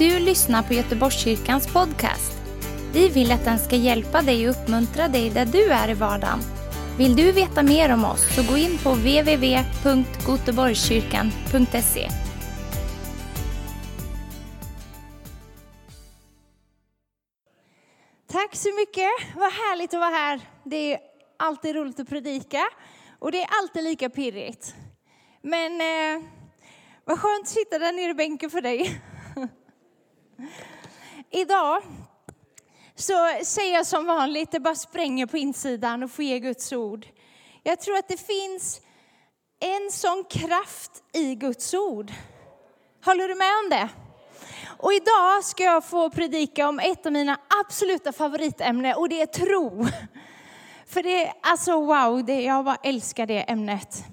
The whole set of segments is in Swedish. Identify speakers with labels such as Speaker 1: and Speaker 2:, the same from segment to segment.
Speaker 1: du lyssnar på Göteborgskyrkans podcast. Vi vill att den ska hjälpa dig och uppmuntra dig där du är i vardagen. Vill du veta mer om oss så gå in på www.goteborgskyrkan.se.
Speaker 2: Tack så mycket. Vad härligt att vara här. Det är alltid roligt att predika och det är alltid lika pirrigt. Men eh, vad skönt att sitta där nere i bänken för dig. Idag så säger jag som vanligt, det bara spränger på insidan och får ge Guds ord. Jag tror att det finns en sån kraft i Guds ord. Håller du med om det? Och idag ska jag få predika om ett av mina absoluta favoritämnen och det är tro. För det är alltså wow, det, jag bara älskar det ämnet.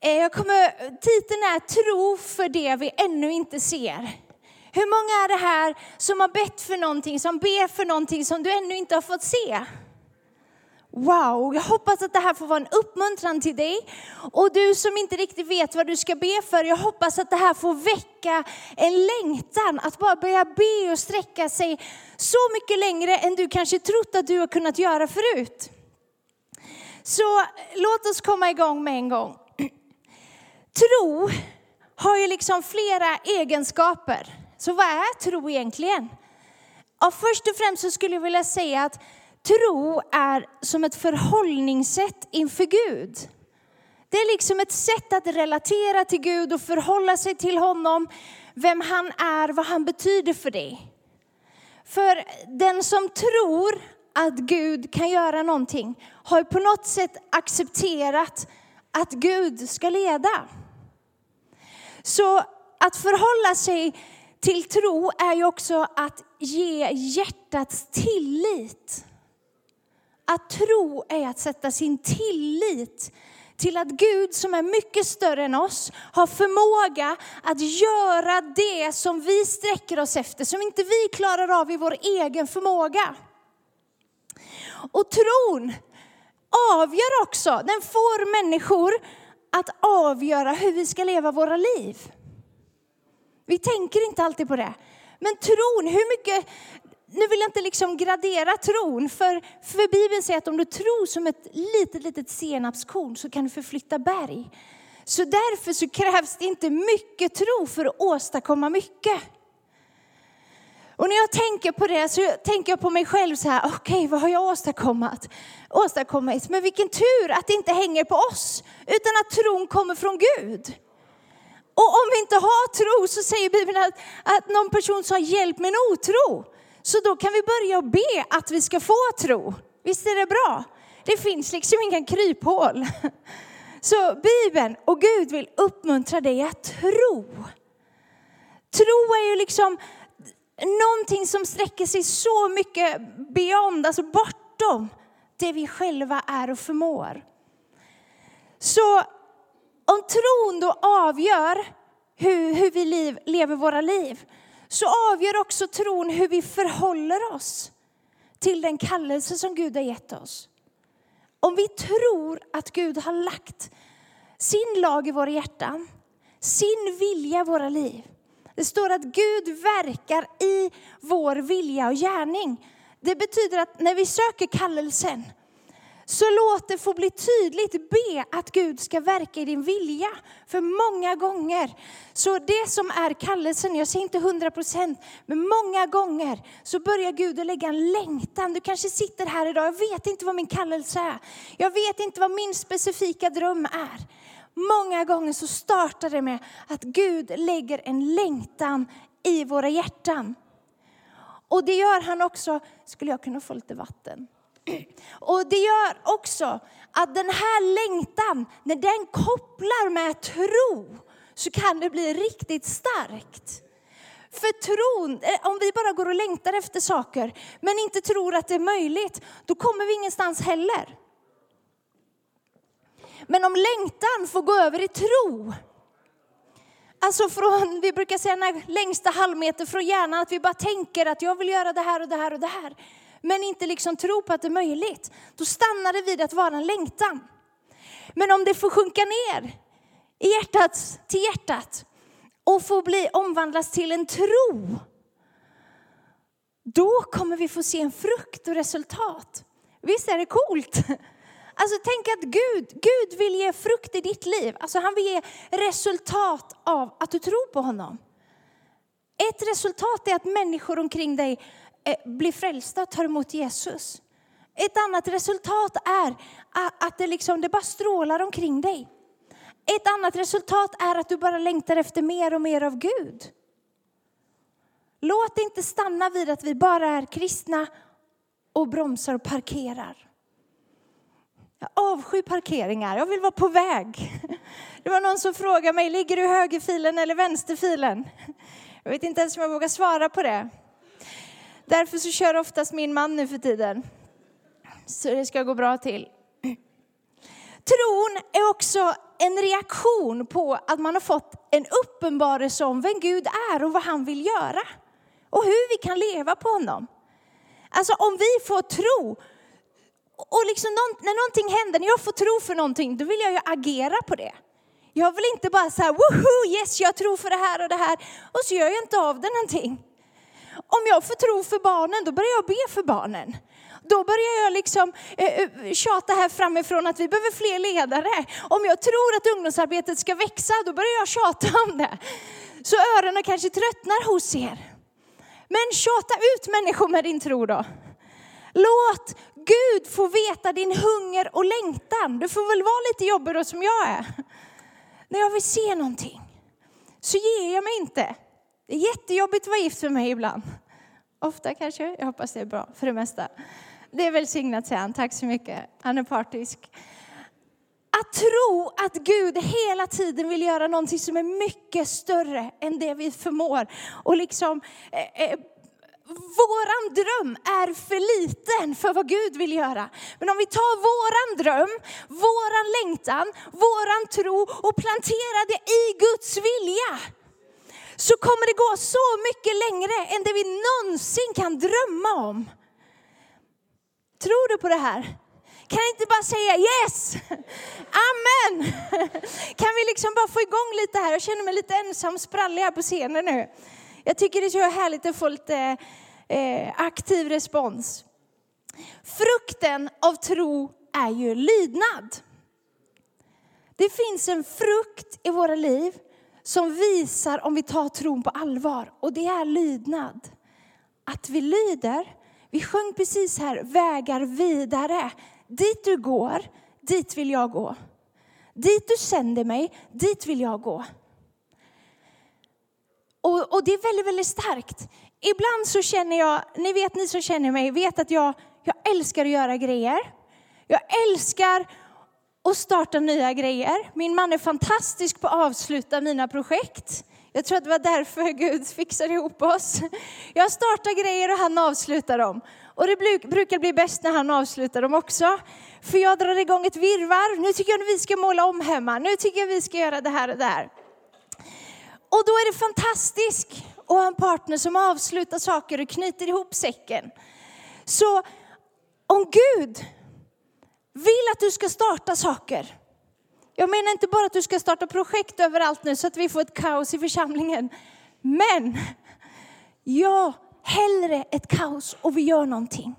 Speaker 2: Eh, jag kommer, titeln är Tro för det vi ännu inte ser. Hur många är det här som har bett för någonting, som ber för någonting som du ännu inte har fått se? Wow, jag hoppas att det här får vara en uppmuntran till dig. Och du som inte riktigt vet vad du ska be för, jag hoppas att det här får väcka en längtan att bara börja be och sträcka sig så mycket längre än du kanske trott att du har kunnat göra förut. Så låt oss komma igång med en gång. Tro har ju liksom flera egenskaper. Så vad är tro egentligen? Ja, först och främst så skulle jag vilja säga att tro är som ett förhållningssätt inför Gud. Det är liksom ett sätt att relatera till Gud och förhålla sig till honom, vem han är, vad han betyder för dig. För den som tror att Gud kan göra någonting har på något sätt accepterat att Gud ska leda. Så att förhålla sig till tro är ju också att ge hjärtats tillit. Att tro är att sätta sin tillit till att Gud som är mycket större än oss har förmåga att göra det som vi sträcker oss efter, som inte vi klarar av i vår egen förmåga. Och tron avgör också, den får människor att avgöra hur vi ska leva våra liv. Vi tänker inte alltid på det. Men tron, hur mycket, nu vill jag inte liksom gradera tron, för, för Bibeln säger att om du tror som ett litet, litet senapskorn så kan du förflytta berg. Så därför så krävs det inte mycket tro för att åstadkomma mycket. Och när jag tänker på det så tänker jag på mig själv så här, okej okay, vad har jag åstadkommit? åstadkommit? Men vilken tur att det inte hänger på oss, utan att tron kommer från Gud. Och om vi inte har tro så säger Bibeln att, att någon person sa hjälp med en otro. Så då kan vi börja be att vi ska få tro. Visst är det bra? Det finns liksom inga kryphål. Så Bibeln och Gud vill uppmuntra dig att tro. Tro är ju liksom någonting som sträcker sig så mycket beyond, alltså bortom det vi själva är och förmår. Så om tron då avgör hur, hur vi liv, lever våra liv, så avgör också tron hur vi förhåller oss till den kallelse som Gud har gett oss. Om vi tror att Gud har lagt sin lag i våra hjärtan, sin vilja i våra liv. Det står att Gud verkar i vår vilja och gärning. Det betyder att när vi söker kallelsen så låt det få bli tydligt. Be att Gud ska verka i din vilja. För många gånger, så det som är kallelsen, jag säger inte hundra procent, men många gånger så börjar Gud att lägga en längtan. Du kanske sitter här idag, jag vet inte vad min kallelse är. Jag vet inte vad min specifika dröm är. Många gånger så startar det med att Gud lägger en längtan i våra hjärtan. Och det gör han också, skulle jag kunna få lite vatten? Och det gör också att den här längtan, när den kopplar med tro, så kan det bli riktigt starkt. För tron, eh, om vi bara går och längtar efter saker, men inte tror att det är möjligt, då kommer vi ingenstans heller. Men om längtan får gå över i tro, Alltså från, vi brukar säga den längsta halvmeter från hjärnan, att vi bara tänker att jag vill göra det här och det här och det här men inte liksom tro på att det är möjligt, då stannar det vid att vara en längtan. Men om det får sjunka ner i hjärtat, till hjärtat och få bli omvandlas till en tro, då kommer vi få se en frukt och resultat. Visst är det coolt? Alltså tänk att Gud, Gud vill ge frukt i ditt liv. Alltså han vill ge resultat av att du tror på honom. Ett resultat är att människor omkring dig Eh, blir frälsta och tar emot Jesus. Ett annat resultat är att det, liksom, det bara strålar omkring dig. Ett annat resultat är att du bara längtar efter mer och mer av Gud. Låt det inte stanna vid att vi bara är kristna och bromsar och parkerar. Jag avskyr parkeringar, jag vill vara på väg. Det var någon som frågade mig, ligger du i högerfilen eller vänsterfilen? Jag vet inte ens om jag vågar svara på det. Därför så kör oftast min man nu för tiden. Så det ska gå bra till. Tron är också en reaktion på att man har fått en uppenbarelse om vem Gud är och vad han vill göra. Och hur vi kan leva på honom. Alltså om vi får tro, och liksom när någonting händer, när jag får tro för någonting, då vill jag ju agera på det. Jag vill inte bara säga, woho, yes, jag tror för det här och det här, och så gör jag inte av det någonting. Om jag får tro för barnen, då börjar jag be för barnen. Då börjar jag liksom eh, eh, tjata här framifrån att vi behöver fler ledare. Om jag tror att ungdomsarbetet ska växa, då börjar jag tjata om det. Så öronen kanske tröttnar hos er. Men tjata ut människor med din tro då. Låt Gud få veta din hunger och längtan. Du får väl vara lite jobbig då som jag är. När jag vill se någonting så ger jag mig inte. Det är jättejobbigt att vara gift för mig ibland. Ofta kanske, jag hoppas det är bra för det mesta. Det är välsignat säger han, tack så mycket. Han är partisk. Att tro att Gud hela tiden vill göra någonting som är mycket större än det vi förmår. Och liksom, eh, eh, våran dröm är för liten för vad Gud vill göra. Men om vi tar våran dröm, våran längtan, våran tro och planterar det i Guds vilja så kommer det gå så mycket längre än det vi någonsin kan drömma om. Tror du på det här? Kan jag inte bara säga yes? Amen! Kan vi liksom bara få igång lite här? Jag känner mig lite ensam sprallig här på scenen nu. Jag tycker det är så härligt att få lite eh, aktiv respons. Frukten av tro är ju lydnad. Det finns en frukt i våra liv som visar om vi tar tron på allvar och det är lydnad. Att vi lyder. Vi sjöng precis här, vägar vidare. Dit du går, dit vill jag gå. Dit du sänder mig, dit vill jag gå. Och, och, det är väldigt, väldigt starkt. Ibland så känner jag, ni vet ni som känner mig, vet att jag, jag älskar att göra grejer. Jag älskar och starta nya grejer. Min man är fantastisk på att avsluta mina projekt. Jag tror att det var därför Gud fixade ihop oss. Jag startar grejer och han avslutar dem. Och det brukar bli bäst när han avslutar dem också. För jag drar igång ett virvar. Nu tycker jag att vi ska måla om hemma. Nu tycker jag att vi ska göra det här och det här. Och då är det fantastiskt att ha en partner som avslutar saker och knyter ihop säcken. Så om Gud vill att du ska starta saker. Jag menar inte bara att du ska starta projekt överallt nu så att vi får ett kaos i församlingen. Men ja, hellre ett kaos och vi gör någonting.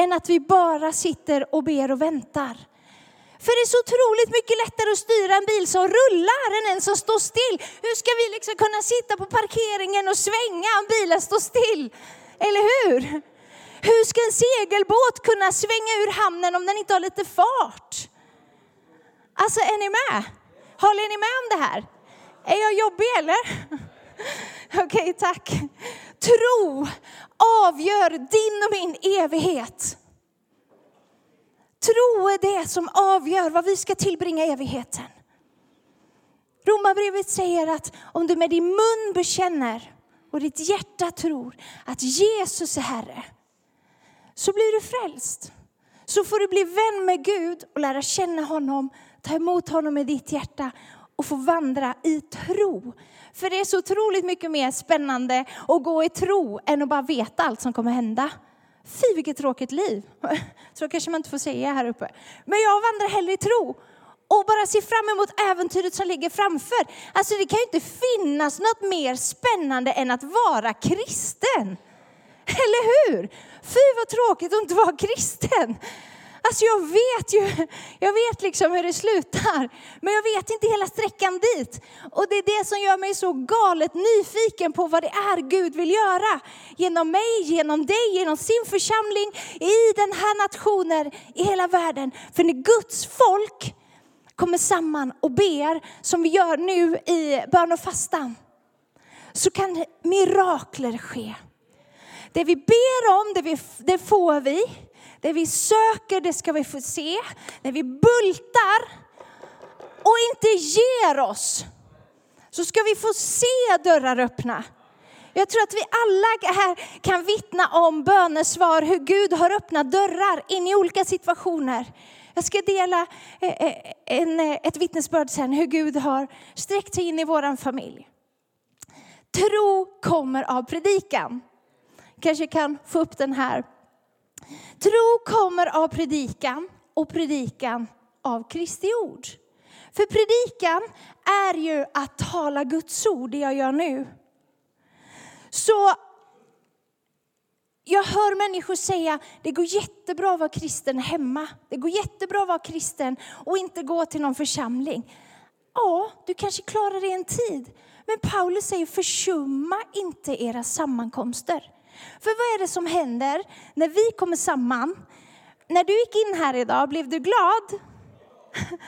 Speaker 2: Än att vi bara sitter och ber och väntar. För det är så otroligt mycket lättare att styra en bil som rullar än en som står still. Hur ska vi liksom kunna sitta på parkeringen och svänga om bilen står still? Eller hur? Hur ska en segelbåt kunna svänga ur hamnen om den inte har lite fart? Alltså, är ni med? Håller ni med om det här? Är jag jobbig eller? Okej, okay, tack. Tro avgör din och min evighet. Tro är det som avgör vad vi ska tillbringa evigheten. Romarbrevet säger att om du med din mun bekänner och ditt hjärta tror att Jesus är Herre, så blir du frälst. Så får du bli vän med Gud och lära känna honom, ta emot honom med ditt hjärta och få vandra i tro. För det är så otroligt mycket mer spännande att gå i tro än att bara veta allt som kommer hända. Fy vilket tråkigt liv. Så kanske man inte får säga här uppe. Men jag vandrar hellre i tro. och bara se fram emot äventyret som ligger framför. Alltså det kan ju inte finnas något mer spännande än att vara kristen. Eller hur? Fy vad tråkigt att inte vara kristen. Alltså jag vet ju, jag vet liksom hur det slutar, men jag vet inte hela sträckan dit. Och det är det som gör mig så galet nyfiken på vad det är Gud vill göra. Genom mig, genom dig, genom sin församling, i den här nationen, i hela världen. För när Guds folk kommer samman och ber, som vi gör nu i bön och fastan, så kan mirakler ske. Det vi ber om, det, vi, det får vi. Det vi söker, det ska vi få se. När vi bultar och inte ger oss, så ska vi få se dörrar öppna. Jag tror att vi alla här kan vittna om bönesvar, hur Gud har öppnat dörrar in i olika situationer. Jag ska dela eh, eh, en, eh, ett vittnesbörd sen hur Gud har sträckt sig in i vår familj. Tro kommer av predikan. Kanske kan få upp den här. Tro kommer av predikan och predikan av Kristi ord. För predikan är ju att tala Guds ord, det jag gör nu. Så jag hör människor säga, det går jättebra att vara kristen hemma. Det går jättebra att vara kristen och inte gå till någon församling. Ja, du kanske klarar det en tid. Men Paulus säger, försumma inte era sammankomster. För vad är det som händer när vi kommer samman? När du gick in här idag, blev du glad?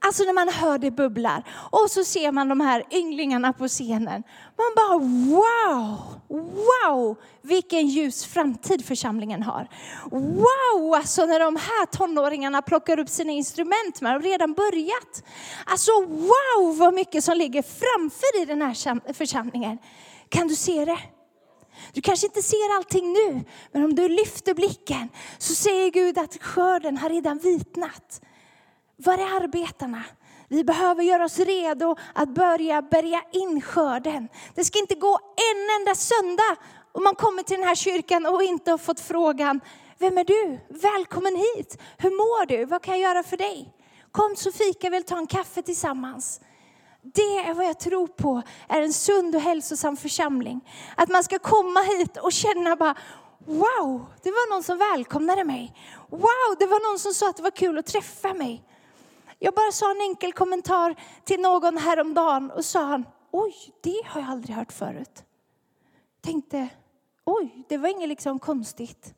Speaker 2: Alltså när man hör det bubblar och så ser man de här ynglingarna på scenen. Man bara wow, wow, vilken ljus framtid församlingen har. Wow, alltså när de här tonåringarna plockar upp sina instrument, man har redan börjat. Alltså wow, vad mycket som ligger framför i den här församlingen. Kan du se det? Du kanske inte ser allting nu, men om du lyfter blicken så säger Gud att skörden har redan vitnat. Var är arbetarna? Vi behöver göra oss redo att börja bärga in skörden. Det ska inte gå en enda söndag om man kommer till den här kyrkan och inte har fått frågan, vem är du? Välkommen hit. Hur mår du? Vad kan jag göra för dig? Kom så fika, vill ta en kaffe tillsammans. Det är vad jag tror på är en sund och hälsosam församling. Att man ska komma hit och känna bara, wow, det var någon som välkomnade mig. Wow, det var någon som sa att det var kul att träffa mig. Jag bara sa en enkel kommentar till någon häromdagen och sa han, oj, det har jag aldrig hört förut. Tänkte, oj, det var inget liksom konstigt.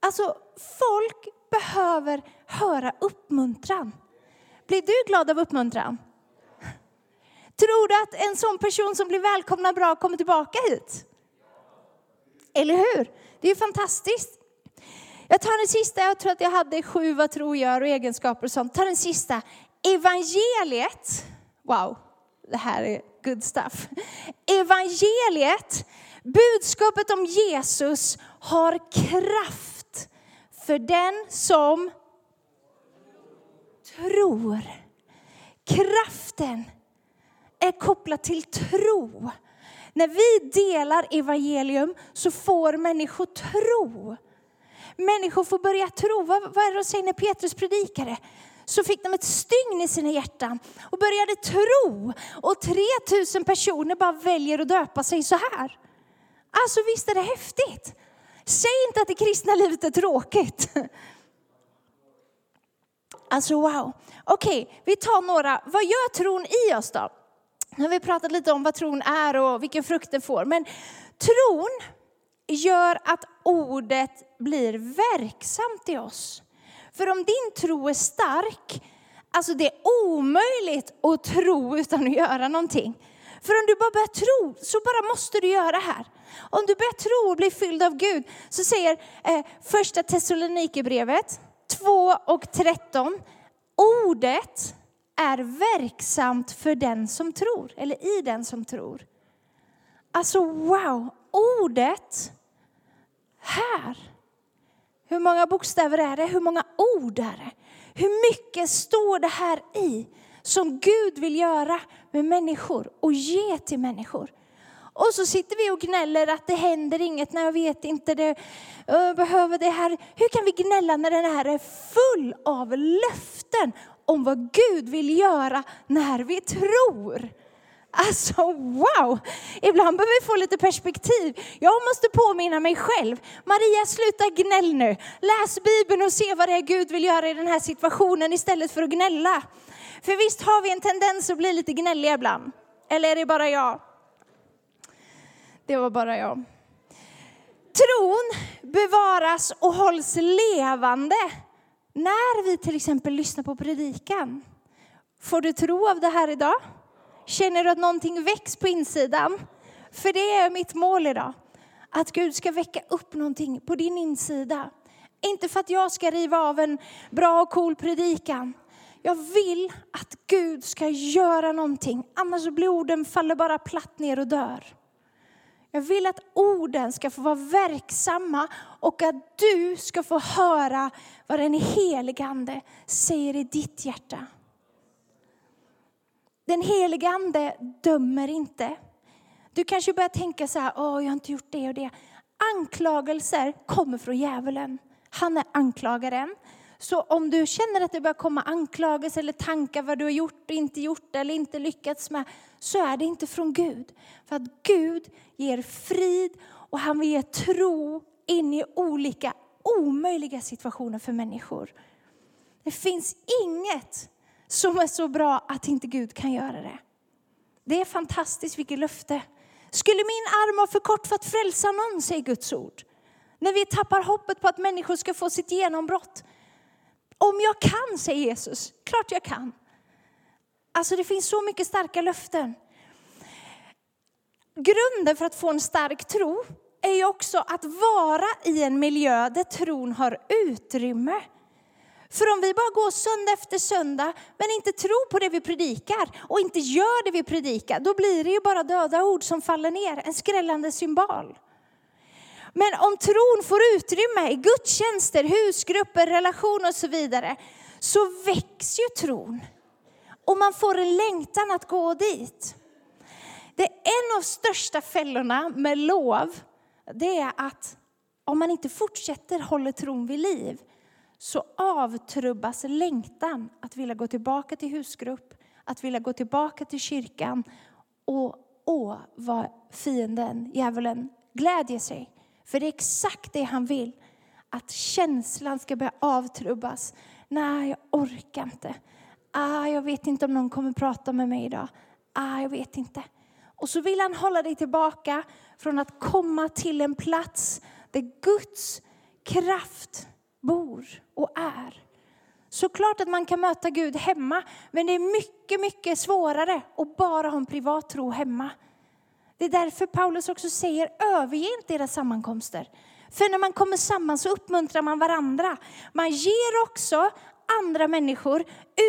Speaker 2: Alltså, folk behöver höra uppmuntran. Blir du glad av uppmuntran? Tror du att en sån person som blir välkomnad bra kommer tillbaka hit? Eller hur? Det är fantastiskt. Jag tar den sista, jag tror att jag hade sju vad tro gör och egenskaper och sånt. Ta den sista. Evangeliet, wow, det här är good stuff. Evangeliet, budskapet om Jesus har kraft för den som tror. Kraften är kopplat till tro. När vi delar evangelium så får människor tro. Människor får börja tro. Vad, vad är det de säger när Petrus predikade? Så fick de ett stygn i sina hjärtan och började tro. Och 3000 personer bara väljer att döpa sig så här. Alltså visst är det häftigt? Säg inte att det kristna livet är tråkigt. Alltså wow. Okej, okay, vi tar några. Vad gör tron i oss då? Nu har vi pratat lite om vad tron är och vilken frukt den får. Men tron gör att ordet blir verksamt i oss. För om din tro är stark, alltså det är omöjligt att tro utan att göra någonting. För om du bara börjar tro så bara måste du göra det här. Om du börjar tro och blir fylld av Gud så säger eh, första Thessalonikerbrevet 2 och 13, ordet är verksamt för den som tror, eller i den som tror. Alltså wow, ordet här. Hur många bokstäver är det? Hur många ord är det? Hur mycket står det här i som Gud vill göra med människor och ge till människor? Och så sitter vi och gnäller att det händer inget, när jag vet inte, det, jag behöver det här. Hur kan vi gnälla när den här är full av löften om vad Gud vill göra när vi tror. Alltså wow! Ibland behöver vi få lite perspektiv. Jag måste påminna mig själv. Maria, sluta gnäll nu. Läs Bibeln och se vad det är Gud vill göra i den här situationen istället för att gnälla. För visst har vi en tendens att bli lite gnälliga ibland. Eller är det bara jag? Det var bara jag. Tron bevaras och hålls levande när vi till exempel lyssnar på predikan. Får du tro av det här idag? Känner du att någonting väcks på insidan? För det är mitt mål idag. Att Gud ska väcka upp någonting på din insida. Inte för att jag ska riva av en bra och cool predikan. Jag vill att Gud ska göra någonting, annars blir orden faller bara platt ner och dör. Jag vill att orden ska få vara verksamma och att du ska få höra vad den helige Ande säger i ditt hjärta. Den helige Ande dömer inte. Du kanske börjar tänka så här, åh, jag har inte gjort det och det. Anklagelser kommer från djävulen. Han är anklagaren. Så om du känner att det börjar komma anklagelser eller tankar vad du har gjort och inte gjort eller inte lyckats med, så är det inte från Gud. För att Gud ger frid och han vill ge tro in i olika omöjliga situationer för människor. Det finns inget som är så bra att inte Gud kan göra det. Det är fantastiskt, vilket löfte. Skulle min arm vara för kort för att frälsa någon, säger Guds ord. När vi tappar hoppet på att människor ska få sitt genombrott. Om jag kan, säger Jesus. Klart jag kan. Alltså det finns så mycket starka löften. Grunden för att få en stark tro är ju också att vara i en miljö där tron har utrymme. För om vi bara går söndag efter söndag men inte tror på det vi predikar och inte gör det vi predikar, då blir det ju bara döda ord som faller ner, en skrällande symbol. Men om tron får utrymme i gudstjänster, husgrupper, relationer och så vidare, så växer ju tron. Och man får en längtan att gå dit. Det är en av största fällorna med lov, det är att om man inte fortsätter hålla tron vid liv, så avtrubbas längtan att vilja gå tillbaka till husgrupp, att vilja gå tillbaka till kyrkan och åh, vad fienden, djävulen, glädjer sig. För det är exakt det han vill. Att känslan ska börja avtrubbas. Nej, jag orkar inte. Ah, jag vet inte om någon kommer prata med mig idag. Ah, jag vet inte. Och så vill han hålla dig tillbaka från att komma till en plats där Guds kraft bor och är. Såklart att man kan möta Gud hemma, men det är mycket, mycket svårare att bara ha en privat tro hemma. Det är därför Paulus också säger, överge inte era sammankomster. För när man kommer samman så uppmuntrar man varandra. Man ger också andra människor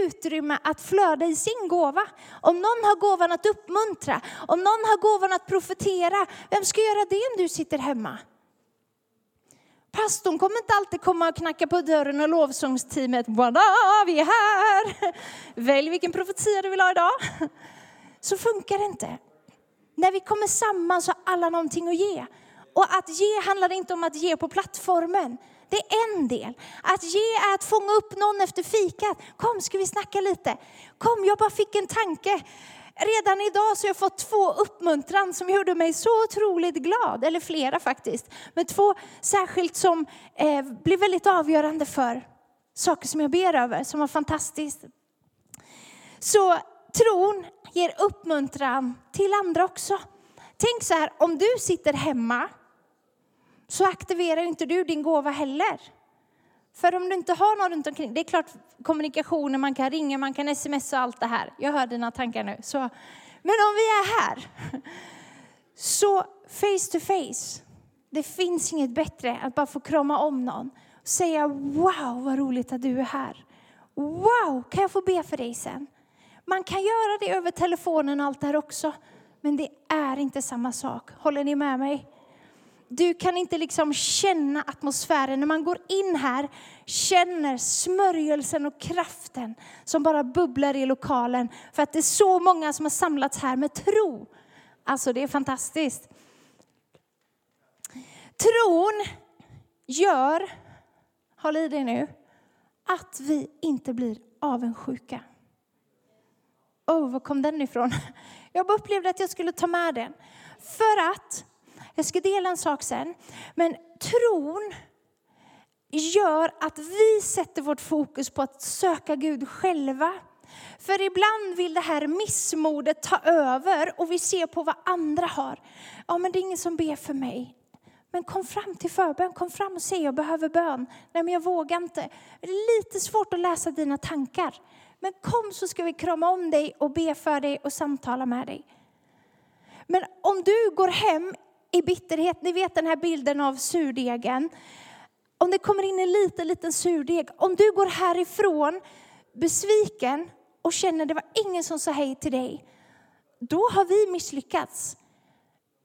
Speaker 2: utrymme att flöda i sin gåva. Om någon har gåvan att uppmuntra, om någon har gåvan att profetera, vem ska göra det om du sitter hemma? Pastorn kommer inte alltid komma och knacka på dörren och lovsångsteamet, Wada, vi är här. Välj vilken profetia du vill ha idag. Så funkar det inte. När vi kommer samman så har alla någonting att ge. Och att ge handlar inte om att ge på plattformen. Det är en del. Att ge är att fånga upp någon efter fikat. Kom, ska vi snacka lite? Kom, jag bara fick en tanke. Redan idag så har jag fått två uppmuntran som gjorde mig så otroligt glad. Eller flera faktiskt. Men två särskilt som eh, blev väldigt avgörande för saker som jag ber över, som var fantastiskt. Så tron ger uppmuntran till andra också. Tänk så här, om du sitter hemma så aktiverar inte du din gåva heller. För om du inte har någon runt omkring, det är klart kommunikationer, man kan ringa, man kan smsa och allt det här. Jag hör dina tankar nu. Så. Men om vi är här, så face to face. Det finns inget bättre att bara få krama om någon och säga wow vad roligt att du är här. Wow, kan jag få be för dig sen? Man kan göra det över telefonen och allt det här också. Men det är inte samma sak. Håller ni med mig? Du kan inte liksom känna atmosfären när man går in här, känner smörjelsen och kraften som bara bubblar i lokalen för att det är så många som har samlats här med tro. Alltså det är fantastiskt. Tron gör, håll i dig nu, att vi inte blir avundsjuka. Oh, var kom den ifrån? Jag bara upplevde att jag skulle ta med den. För att, jag ska dela en sak sen, men tron gör att vi sätter vårt fokus på att söka Gud själva. För ibland vill det här missmodet ta över och vi ser på vad andra har. Ja, men det är ingen som ber för mig. Men kom fram till förbön, kom fram och säg jag behöver bön. Nej men jag vågar inte. Det är lite svårt att läsa dina tankar. Men kom så ska vi krama om dig och be för dig och samtala med dig. Men om du går hem i bitterhet, ni vet den här bilden av surdegen. Om det kommer in en liten, liten surdeg. Om du går härifrån besviken och känner det var ingen som sa hej till dig. Då har vi misslyckats.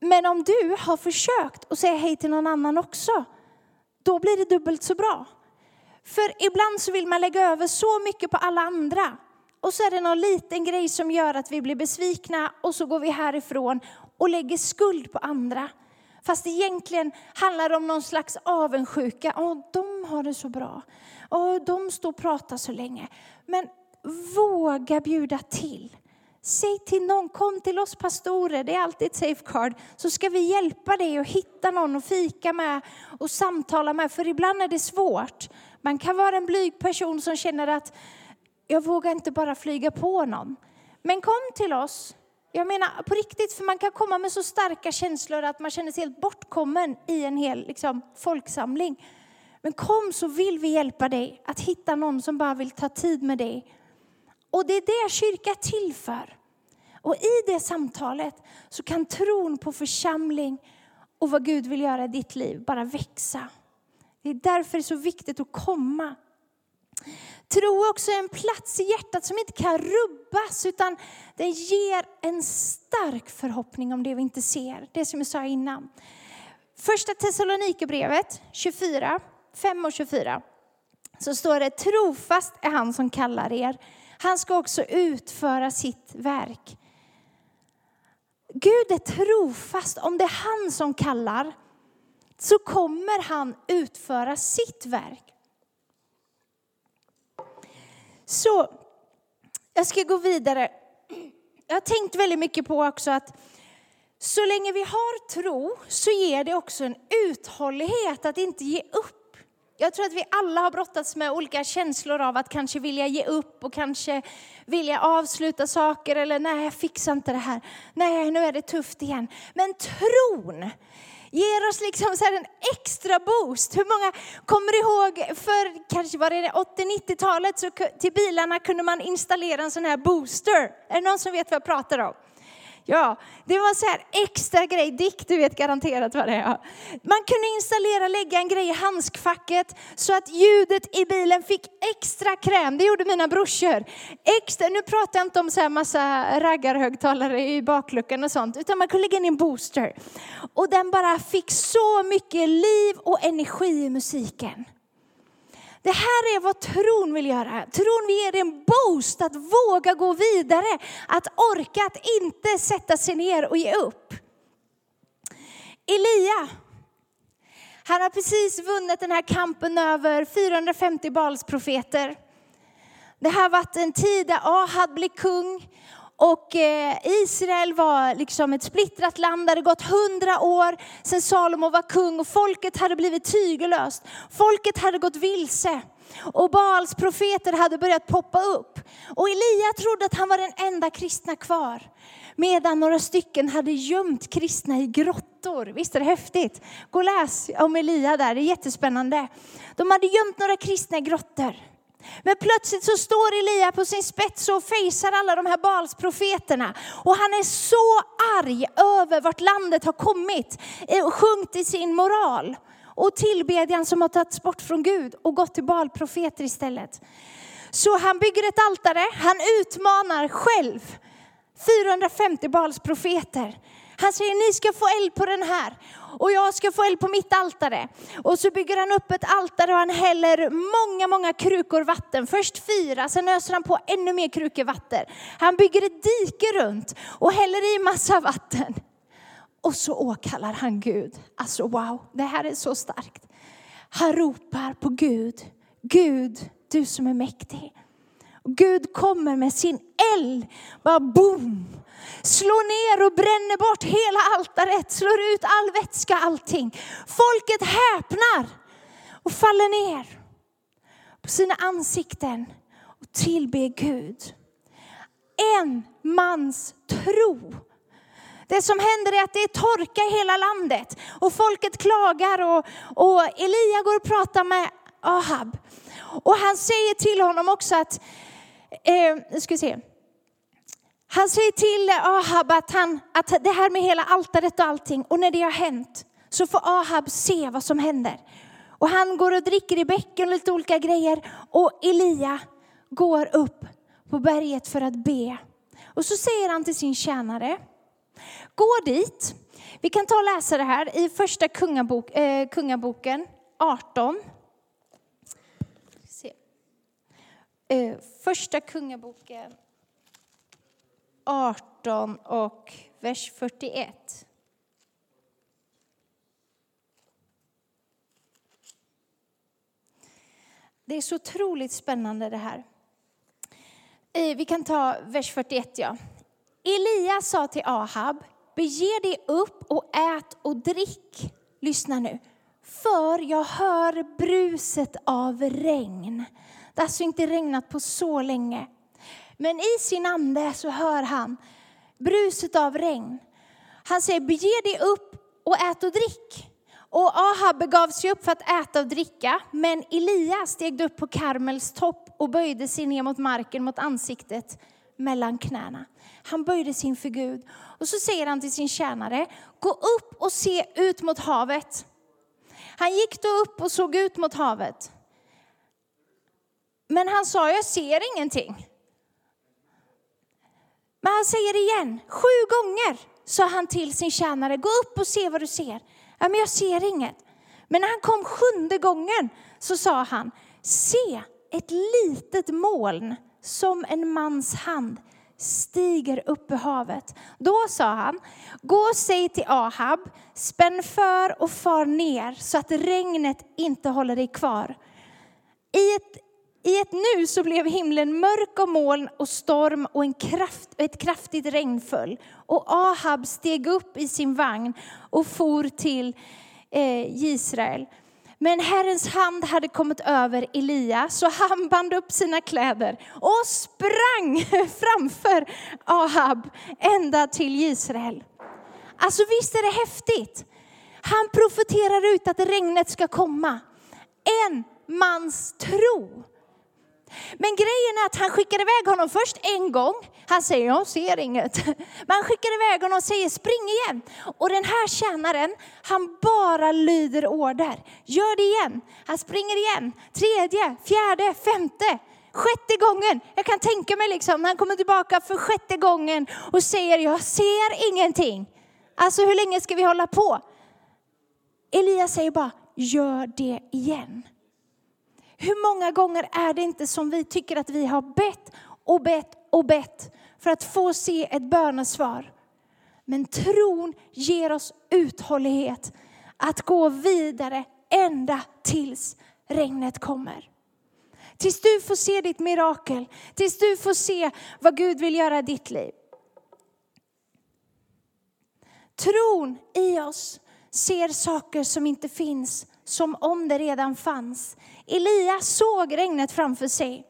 Speaker 2: Men om du har försökt att säga hej till någon annan också, då blir det dubbelt så bra. För ibland så vill man lägga över så mycket på alla andra. Och så är det någon liten grej som gör att vi blir besvikna och så går vi härifrån och lägger skuld på andra. Fast egentligen handlar det om någon slags avundsjuka. Åh, de har det så bra. Åh, de står och pratar så länge. Men våga bjuda till. Säg till någon, kom till oss pastorer, det är alltid ett safeguard, så ska vi hjälpa dig att hitta någon att fika med och samtala med. För ibland är det svårt. Man kan vara en blyg person som känner att jag vågar inte bara flyga på någon. Men kom till oss. Jag menar på riktigt, för man kan komma med så starka känslor att man känner sig helt bortkommen i en hel liksom, folksamling. Men kom så vill vi hjälpa dig att hitta någon som bara vill ta tid med dig och det är det kyrka är till för. Och i det samtalet så kan tron på församling och vad Gud vill göra i ditt liv bara växa. Det är därför det är så viktigt att komma. Tro också är en plats i hjärtat som inte kan rubbas utan den ger en stark förhoppning om det vi inte ser. Det som jag sa innan. Första Thessalonikerbrevet 24, 5 och 24 så står det trofast är han som kallar er han ska också utföra sitt verk. Gud är trofast. Om det är han som kallar så kommer han utföra sitt verk. Så jag ska gå vidare. Jag har tänkt väldigt mycket på också att så länge vi har tro så ger det också en uthållighet att inte ge upp. Jag tror att vi alla har brottats med olika känslor av att kanske vilja ge upp och kanske vilja avsluta saker eller nej, jag fixar inte det här. Nej, nu är det tufft igen. Men tron ger oss liksom så en extra boost. Hur många kommer ihåg för kanske var det 80-90-talet så till bilarna kunde man installera en sån här booster. Är det någon som vet vad jag pratar om? Ja, det var så här extra grej. Dick, du vet garanterat vad det är. Man kunde installera, lägga en grej i handskfacket så att ljudet i bilen fick extra kräm. Det gjorde mina brorsor. Extra, nu pratar jag inte om så här massa raggarhögtalare i bakluckan och sånt, utan man kunde lägga in en booster. Och den bara fick så mycket liv och energi i musiken. Det här är vad tron vill göra. Tron vill ge dig en boost att våga gå vidare, att orka, att inte sätta sig ner och ge upp. Elia, han har precis vunnit den här kampen över 450 Balsprofeter. Det har varit en tid där Ahad blir kung och eh, Israel var liksom ett splittrat land. Det hade gått hundra år sedan Salomo var kung och folket hade blivit tygellöst. Folket hade gått vilse. Och Baals profeter hade börjat poppa upp. Och Elia trodde att han var den enda kristna kvar. Medan några stycken hade gömt kristna i grottor. Visst är det häftigt? Gå och läs om Elia där, det är jättespännande. De hade gömt några kristna i grottor. Men plötsligt så står Elia på sin spets och fejsar alla de här Balsprofeterna. Och han är så arg över vart landet har kommit eh, och sjunkit i sin moral. Och tillbedjan som har tagits bort från Gud och gått till Balprofeter istället. Så han bygger ett altare, han utmanar själv 450 Balsprofeter. Han säger ni ska få eld på den här och jag ska få eld på mitt altare. Och så bygger han upp ett altare och han häller många, många krukor vatten. Först fyra, sen öser han på ännu mer krukor vatten. Han bygger ett dike runt och häller i massa vatten. Och så åkallar han Gud. Alltså wow, det här är så starkt. Han ropar på Gud. Gud, du som är mäktig. Gud kommer med sin eld, bara boom, slår ner och bränner bort hela altaret, slår ut all vätska, allting. Folket häpnar och faller ner på sina ansikten och tillber Gud. En mans tro. Det som händer är att det är torka i hela landet och folket klagar och, och Elia går och pratar med Ahab. Och han säger till honom också att, eh, ska vi se. Han säger till Ahab att, han, att det här med hela altaret och allting, och när det har hänt så får Ahab se vad som händer. Och han går och dricker i bäcken och lite olika grejer. Och Elia går upp på berget för att be. Och så säger han till sin tjänare, gå dit. Vi kan ta och läsa det här i första kungabok, eh, kungaboken 18. Eh, Eh, första kungaboken 18 och vers 41. Det är så otroligt spännande det här. Eh, vi kan ta vers 41. Ja. Elia sa till Ahab, bege dig upp och ät och drick. Lyssna nu. För jag hör bruset av regn. Det har alltså inte regnat på så länge. Men i sin ande så hör han bruset av regn. Han säger, bege dig upp och ät och drick. Och Ahab begav sig upp för att äta och dricka, men Elia steg upp på Karmels topp och böjde sig ner mot marken, mot ansiktet mellan knäna. Han böjde sig inför Gud. Och så säger han till sin tjänare, gå upp och se ut mot havet. Han gick då upp och såg ut mot havet. Men han sa, jag ser ingenting. Men han säger igen, sju gånger sa han till sin tjänare, gå upp och se vad du ser. Ja, men jag ser inget. Men när han kom sjunde gången så sa han, se ett litet moln som en mans hand stiger upp ur havet. Då sa han, gå och säg till Ahab, spänn för och far ner så att regnet inte håller dig kvar. I ett i ett nu så blev himlen mörk av moln och storm och en kraft, ett kraftigt regn föll. Och Ahab steg upp i sin vagn och for till eh, Israel. Men Herrens hand hade kommit över Elia, så han band upp sina kläder och sprang framför Ahab ända till Israel. Alltså visst är det häftigt? Han profeterar ut att regnet ska komma. En mans tro. Men grejen är att han skickar iväg honom först en gång. Han säger, jag ser inget. Men han skickar iväg honom och säger, spring igen. Och den här tjänaren, han bara lyder order. Gör det igen. Han springer igen. Tredje, fjärde, femte. Sjätte gången, jag kan tänka mig liksom när han kommer tillbaka för sjätte gången och säger jag ser ingenting. Alltså hur länge ska vi hålla på? Elias säger bara, gör det igen. Hur många gånger är det inte som vi tycker att vi har bett och bett och bett för att få se ett bönesvar? Men tron ger oss uthållighet att gå vidare ända tills regnet kommer. Tills du får se ditt mirakel, tills du får se vad Gud vill göra i ditt liv. Tron i oss ser saker som inte finns som om det redan fanns. Elia såg regnet framför sig.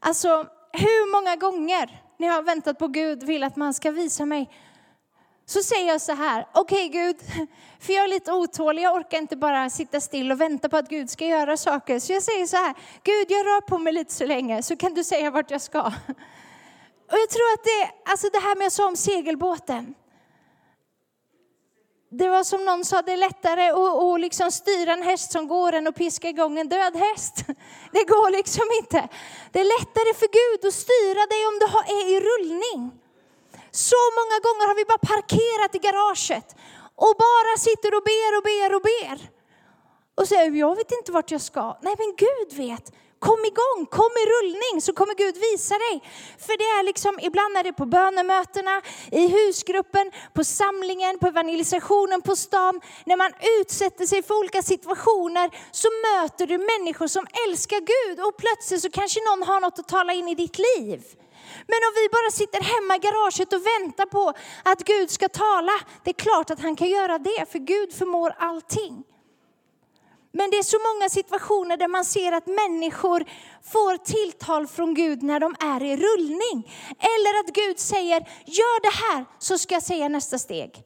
Speaker 2: Alltså, hur många gånger när jag har väntat på Gud vill att man ska visa mig så säger jag så här, okej okay, Gud, för jag är lite otålig, jag orkar inte bara sitta still och vänta på att Gud ska göra saker. Så jag säger så här, Gud jag rör på mig lite så länge så kan du säga vart jag ska. Och jag tror att det, alltså det här med jag sa om segelbåten, det var som någon sa, det är lättare att, att liksom styra en häst som går än att piska igång en död häst. Det går liksom inte. Det är lättare för Gud att styra dig om du är i rullning. Så många gånger har vi bara parkerat i garaget och bara sitter och ber och ber och ber. Och säger, jag vet inte vart jag ska. Nej men Gud vet. Kom igång, kom i rullning så kommer Gud visa dig. För det är liksom, ibland är det på bönemötena, i husgruppen, på samlingen, på evangelisationen, på stan. När man utsätter sig för olika situationer så möter du människor som älskar Gud och plötsligt så kanske någon har något att tala in i ditt liv. Men om vi bara sitter hemma i garaget och väntar på att Gud ska tala, det är klart att han kan göra det, för Gud förmår allting. Men det är så många situationer där man ser att människor får tilltal från Gud när de är i rullning. Eller att Gud säger, gör det här så ska jag säga nästa steg.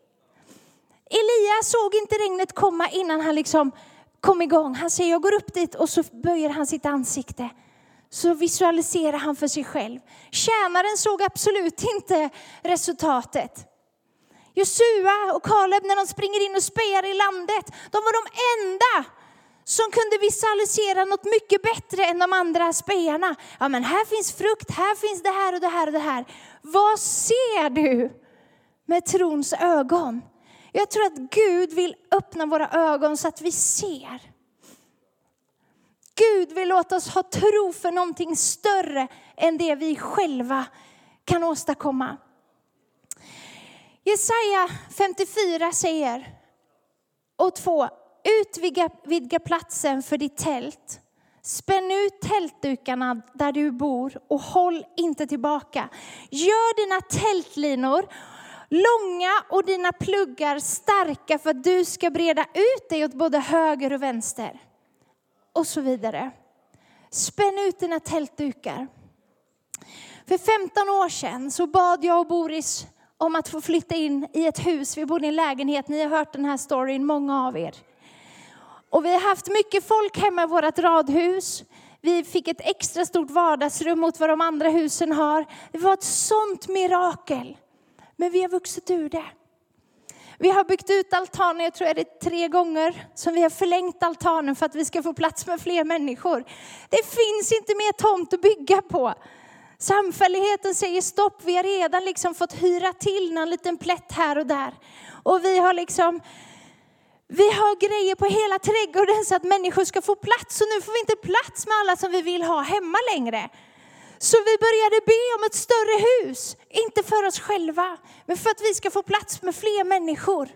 Speaker 2: Elia såg inte regnet komma innan han liksom kom igång. Han säger, jag går upp dit och så böjer han sitt ansikte. Så visualiserar han för sig själv. Tjänaren såg absolut inte resultatet. Josua och Kaleb när de springer in och spejar i landet, de var de enda som kunde visualisera något mycket bättre än de andra spejarna. Ja, men här finns frukt, här finns det här och det här och det här. Vad ser du med trons ögon? Jag tror att Gud vill öppna våra ögon så att vi ser. Gud vill låta oss ha tro för någonting större än det vi själva kan åstadkomma. Jesaja 54 säger, och två, utvidga platsen för ditt tält. Spänn ut tältdukarna där du bor och håll inte tillbaka. Gör dina tältlinor långa och dina pluggar starka för att du ska breda ut dig åt både höger och vänster. Och så vidare. Spänn ut dina tältdukar. För 15 år sedan så bad jag och Boris om att få flytta in i ett hus. Vi bodde i en lägenhet, ni har hört den här storyn, många av er. Och vi har haft mycket folk hemma i vårt radhus. Vi fick ett extra stort vardagsrum mot vad de andra husen har. Det var ett sånt mirakel. Men vi har vuxit ur det. Vi har byggt ut altanen, jag tror det är tre gånger som vi har förlängt altanen för att vi ska få plats med fler människor. Det finns inte mer tomt att bygga på. Samfälligheten säger stopp, vi har redan liksom fått hyra till någon liten plätt här och där. Och vi har liksom vi har grejer på hela trädgården så att människor ska få plats. Och nu får vi inte plats med alla som vi vill ha hemma längre. Så vi började be om ett större hus. Inte för oss själva, men för att vi ska få plats med fler människor.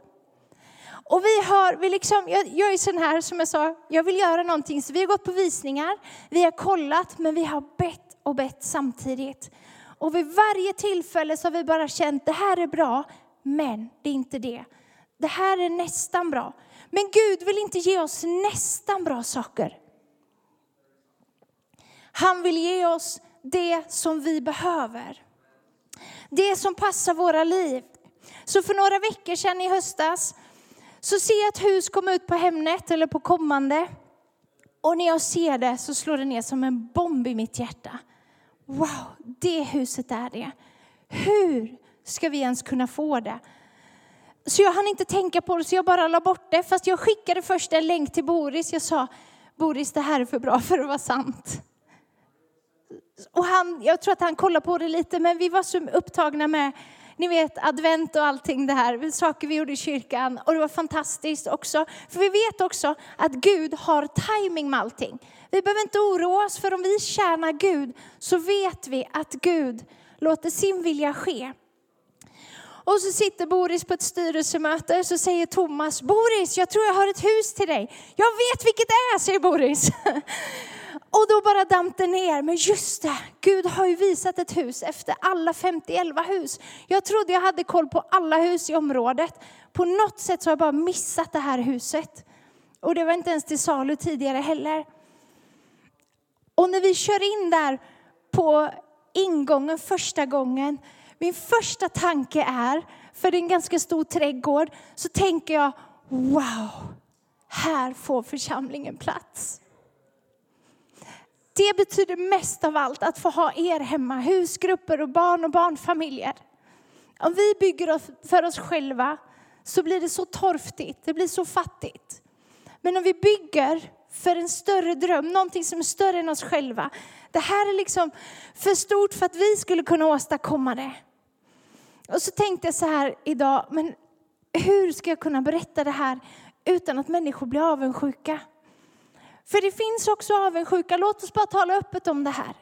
Speaker 2: Och vi har, vi liksom, jag, jag är sån här som jag sa, jag vill göra någonting. Så vi har gått på visningar, vi har kollat, men vi har bett och bett samtidigt. Och vid varje tillfälle så har vi bara känt, det här är bra, men det är inte det. Det här är nästan bra. Men Gud vill inte ge oss nästan bra saker. Han vill ge oss det som vi behöver. Det som passar våra liv. Så för några veckor sedan i höstas så ser jag ett hus komma ut på Hemnet eller på kommande. Och när jag ser det så slår det ner som en bomb i mitt hjärta. Wow, det huset är det. Hur ska vi ens kunna få det? Så jag hann inte tänka på det, så jag bara la bort det. Fast jag skickade först en länk till Boris. Jag sa, Boris, det här är för bra för att vara sant. Och han, jag tror att han kollade på det lite, men vi var så upptagna med ni vet advent och allting det här, saker vi gjorde i kyrkan. Och det var fantastiskt också. För vi vet också att Gud har timing med allting. Vi behöver inte oroa oss, för om vi tjänar Gud så vet vi att Gud låter sin vilja ske. Och så sitter Boris på ett styrelsemöte så säger Thomas, Boris, jag tror jag har ett hus till dig. Jag vet vilket det är, säger Boris. Och då bara damp det ner. Men just det, Gud har ju visat ett hus efter alla 50 hus. Jag trodde jag hade koll på alla hus i området. På något sätt så har jag bara missat det här huset. Och det var inte ens till salu tidigare heller. Och när vi kör in där på ingången första gången min första tanke är, för det är en ganska stor trädgård, så tänker jag wow, här får församlingen plats. Det betyder mest av allt att få ha er hemma, husgrupper och barn och barnfamiljer. Om vi bygger för oss själva så blir det så torftigt, det blir så fattigt. Men om vi bygger för en större dröm, någonting som är större än oss själva. Det här är liksom för stort för att vi skulle kunna åstadkomma det. Och så tänkte jag så här idag, men hur ska jag kunna berätta det här utan att människor blir avundsjuka? För det finns också avundsjuka. Låt oss bara tala öppet om det här.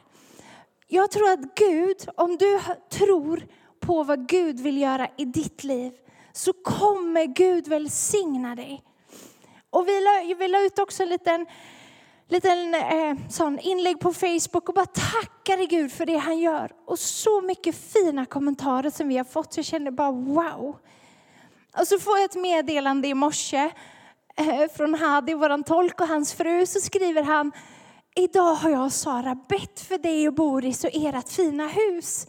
Speaker 2: Jag tror att Gud, om du tror på vad Gud vill göra i ditt liv, så kommer Gud välsigna dig. Och vi la, vi la ut också en liten, liten eh, sån inlägg på Facebook och bara tackade Gud för det han gör. Och så mycket fina kommentarer som vi har fått. Så jag kände bara wow. Och så får jag ett meddelande i morse eh, från Hadi, vår tolk och hans fru. Så skriver han, idag har jag och Sara bett för dig och Boris och ert fina hus.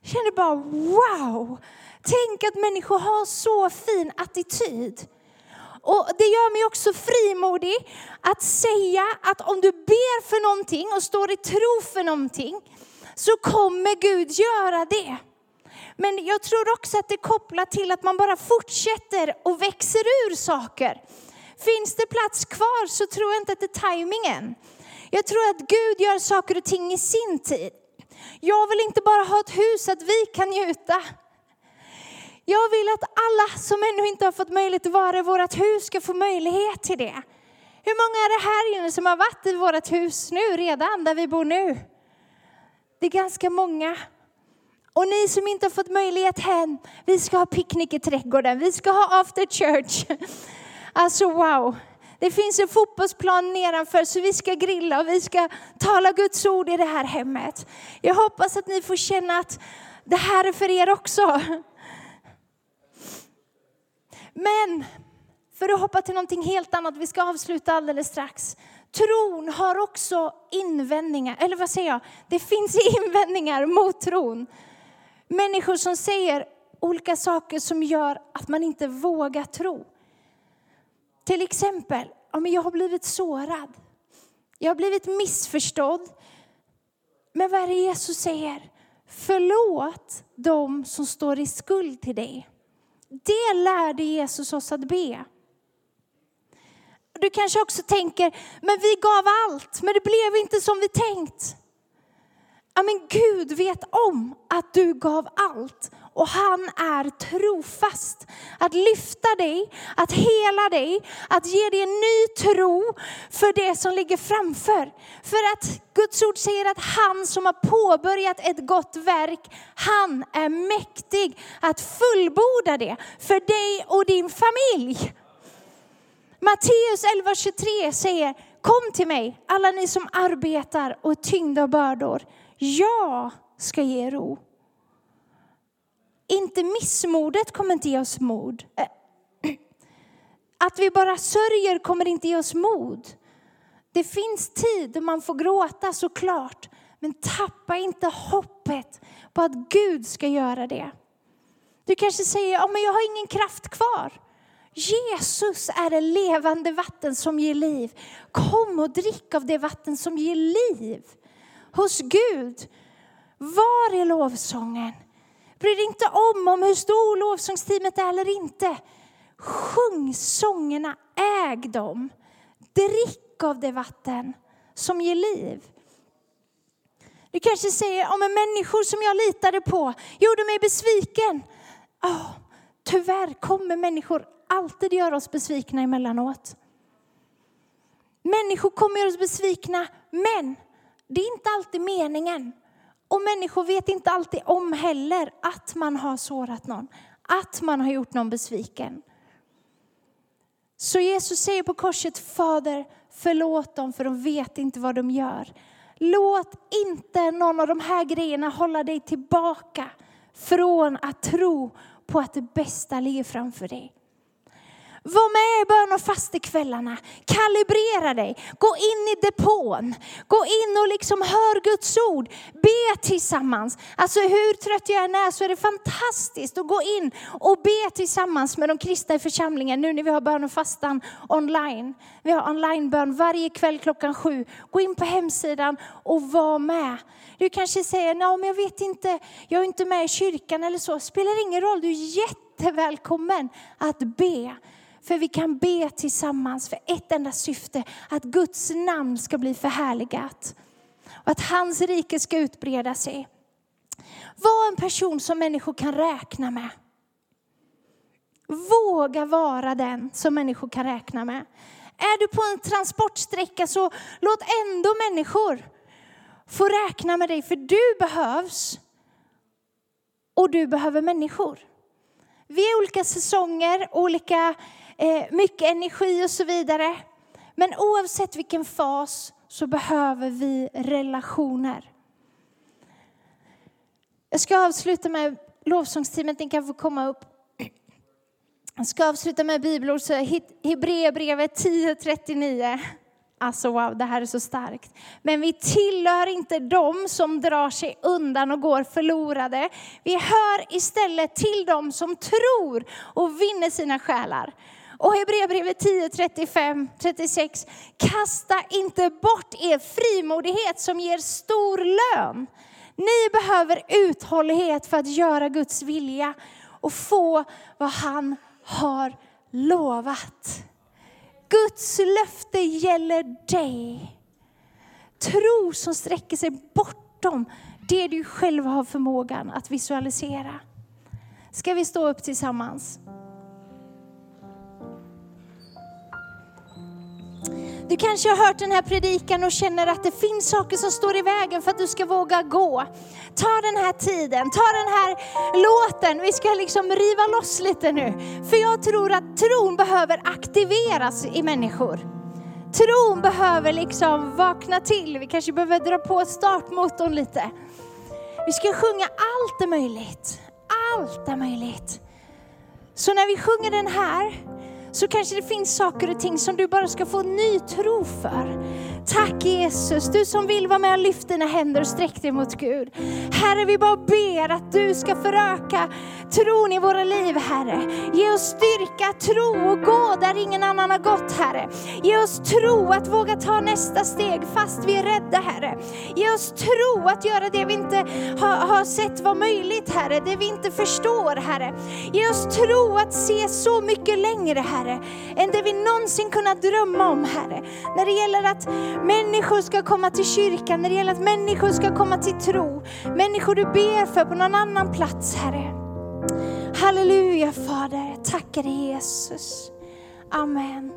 Speaker 2: Jag kände bara wow. Tänk att människor har så fin attityd. Och det gör mig också frimodig att säga att om du ber för någonting och står i tro för någonting så kommer Gud göra det. Men jag tror också att det är kopplat till att man bara fortsätter och växer ur saker. Finns det plats kvar så tror jag inte att det är tajmingen. Jag tror att Gud gör saker och ting i sin tid. Jag vill inte bara ha ett hus att vi kan njuta. Jag vill att alla som ännu inte har fått möjlighet att vara i vårt hus ska få möjlighet till det. Hur många är det här inne som har varit i vårt hus nu redan, där vi bor nu? Det är ganska många. Och ni som inte har fått möjlighet hem, vi ska ha picknick i trädgården, vi ska ha after church. Alltså wow. Det finns en fotbollsplan nedanför så vi ska grilla och vi ska tala Guds ord i det här hemmet. Jag hoppas att ni får känna att det här är för er också. Men för att hoppa till någonting helt annat, vi ska avsluta alldeles strax. Tron har också invändningar, eller vad säger jag? Det finns invändningar mot tron. Människor som säger olika saker som gör att man inte vågar tro. Till exempel, ja, jag har blivit sårad. Jag har blivit missförstådd. Men vad är det Jesus säger? Förlåt dem som står i skuld till dig. Det lärde Jesus oss att be. Du kanske också tänker, men vi gav allt, men det blev inte som vi tänkt. Ja, men Gud vet om att du gav allt och han är trofast. Att lyfta dig, att hela dig, att ge dig en ny tro för det som ligger framför. För att Guds ord säger att han som har påbörjat ett gott verk, han är mäktig att fullborda det för dig och din familj. Matteus 11.23 säger, kom till mig alla ni som arbetar och är tyngda av bördor. Jag ska ge ro. Inte missmodet kommer inte ge oss mod. Att vi bara sörjer kommer inte ge oss mod. Det finns tid då man får gråta såklart. Men tappa inte hoppet på att Gud ska göra det. Du kanske säger, ja, men jag har ingen kraft kvar. Jesus är det levande vatten som ger liv. Kom och drick av det vatten som ger liv. Hos Gud. Var är lovsången? Bry dig inte om, om hur stor lovsångsteamet är eller inte. Sjung sångerna, äg dem. Drick av det vatten som ger liv. Du kanske säger, om en människor som jag litade på gjorde mig besviken. Oh, tyvärr kommer människor alltid göra oss besvikna emellanåt. Människor kommer göra oss besvikna, men det är inte alltid meningen. Och människor vet inte alltid om heller att man har sårat någon, att man har gjort någon besviken. Så Jesus säger på korset, Fader, förlåt dem för de vet inte vad de gör. Låt inte någon av de här grejerna hålla dig tillbaka från att tro på att det bästa ligger framför dig. Var med i bön och fastekvällarna. Kalibrera dig. Gå in i depån. Gå in och liksom hör Guds ord. Be tillsammans. Alltså hur trött jag än är så är det fantastiskt att gå in och be tillsammans med de kristna i församlingen nu när vi har bön och fastan online. Vi har onlinebön varje kväll klockan sju. Gå in på hemsidan och var med. Du kanske säger, nej men jag vet inte, jag är inte med i kyrkan eller så. Spelar ingen roll, du är jättevälkommen att be. För vi kan be tillsammans för ett enda syfte, att Guds namn ska bli förhärligat. Och att hans rike ska utbreda sig. Var en person som människor kan räkna med. Våga vara den som människor kan räkna med. Är du på en transportsträcka så låt ändå människor få räkna med dig, för du behövs och du behöver människor. Vi är olika säsonger, olika eh, mycket energi och så vidare. Men oavsett vilken fas så behöver vi relationer. Jag ska avsluta med lovsångsteamet, ni kan få komma upp. Jag ska avsluta med bibelord, så Hebreerbrevet 10.39. Alltså wow, det här är så starkt. Men vi tillhör inte dem som drar sig undan och går förlorade. Vi hör istället till dem som tror och vinner sina själar. Och Hebreerbrevet 10, 35, 36. Kasta inte bort er frimodighet som ger stor lön. Ni behöver uthållighet för att göra Guds vilja och få vad han har lovat. Guds löfte gäller dig. Tro som sträcker sig bortom det du själv har förmågan att visualisera. Ska vi stå upp tillsammans? Du kanske har hört den här predikan och känner att det finns saker som står i vägen för att du ska våga gå. Ta den här tiden, ta den här låten. Vi ska liksom riva loss lite nu. För jag tror att tron behöver aktiveras i människor. Tron behöver liksom vakna till. Vi kanske behöver dra på startmotorn lite. Vi ska sjunga allt är möjligt. Allt är möjligt. Så när vi sjunger den här så kanske det finns saker och ting som du bara ska få ny tro för. Tack Jesus, du som vill vara med och lyfta dina händer och sträck dig mot Gud. Herre, vi bara ber att du ska föröka tron i våra liv, Herre. Ge oss styrka, tro och gå där ingen annan har gått, Herre. Ge oss tro att våga ta nästa steg fast vi är rädda, Herre. Ge oss tro att göra det vi inte har, har sett vara möjligt, Herre. Det vi inte förstår, Herre. Ge oss tro att se så mycket längre, Herre, än det vi någonsin kunnat drömma om, Herre. När det gäller att människor ska komma till kyrkan, när det gäller att människor ska komma till tro. Människor du ber för på någon annan plats, Herre. Halleluja Fader, tackar dig Jesus. Amen.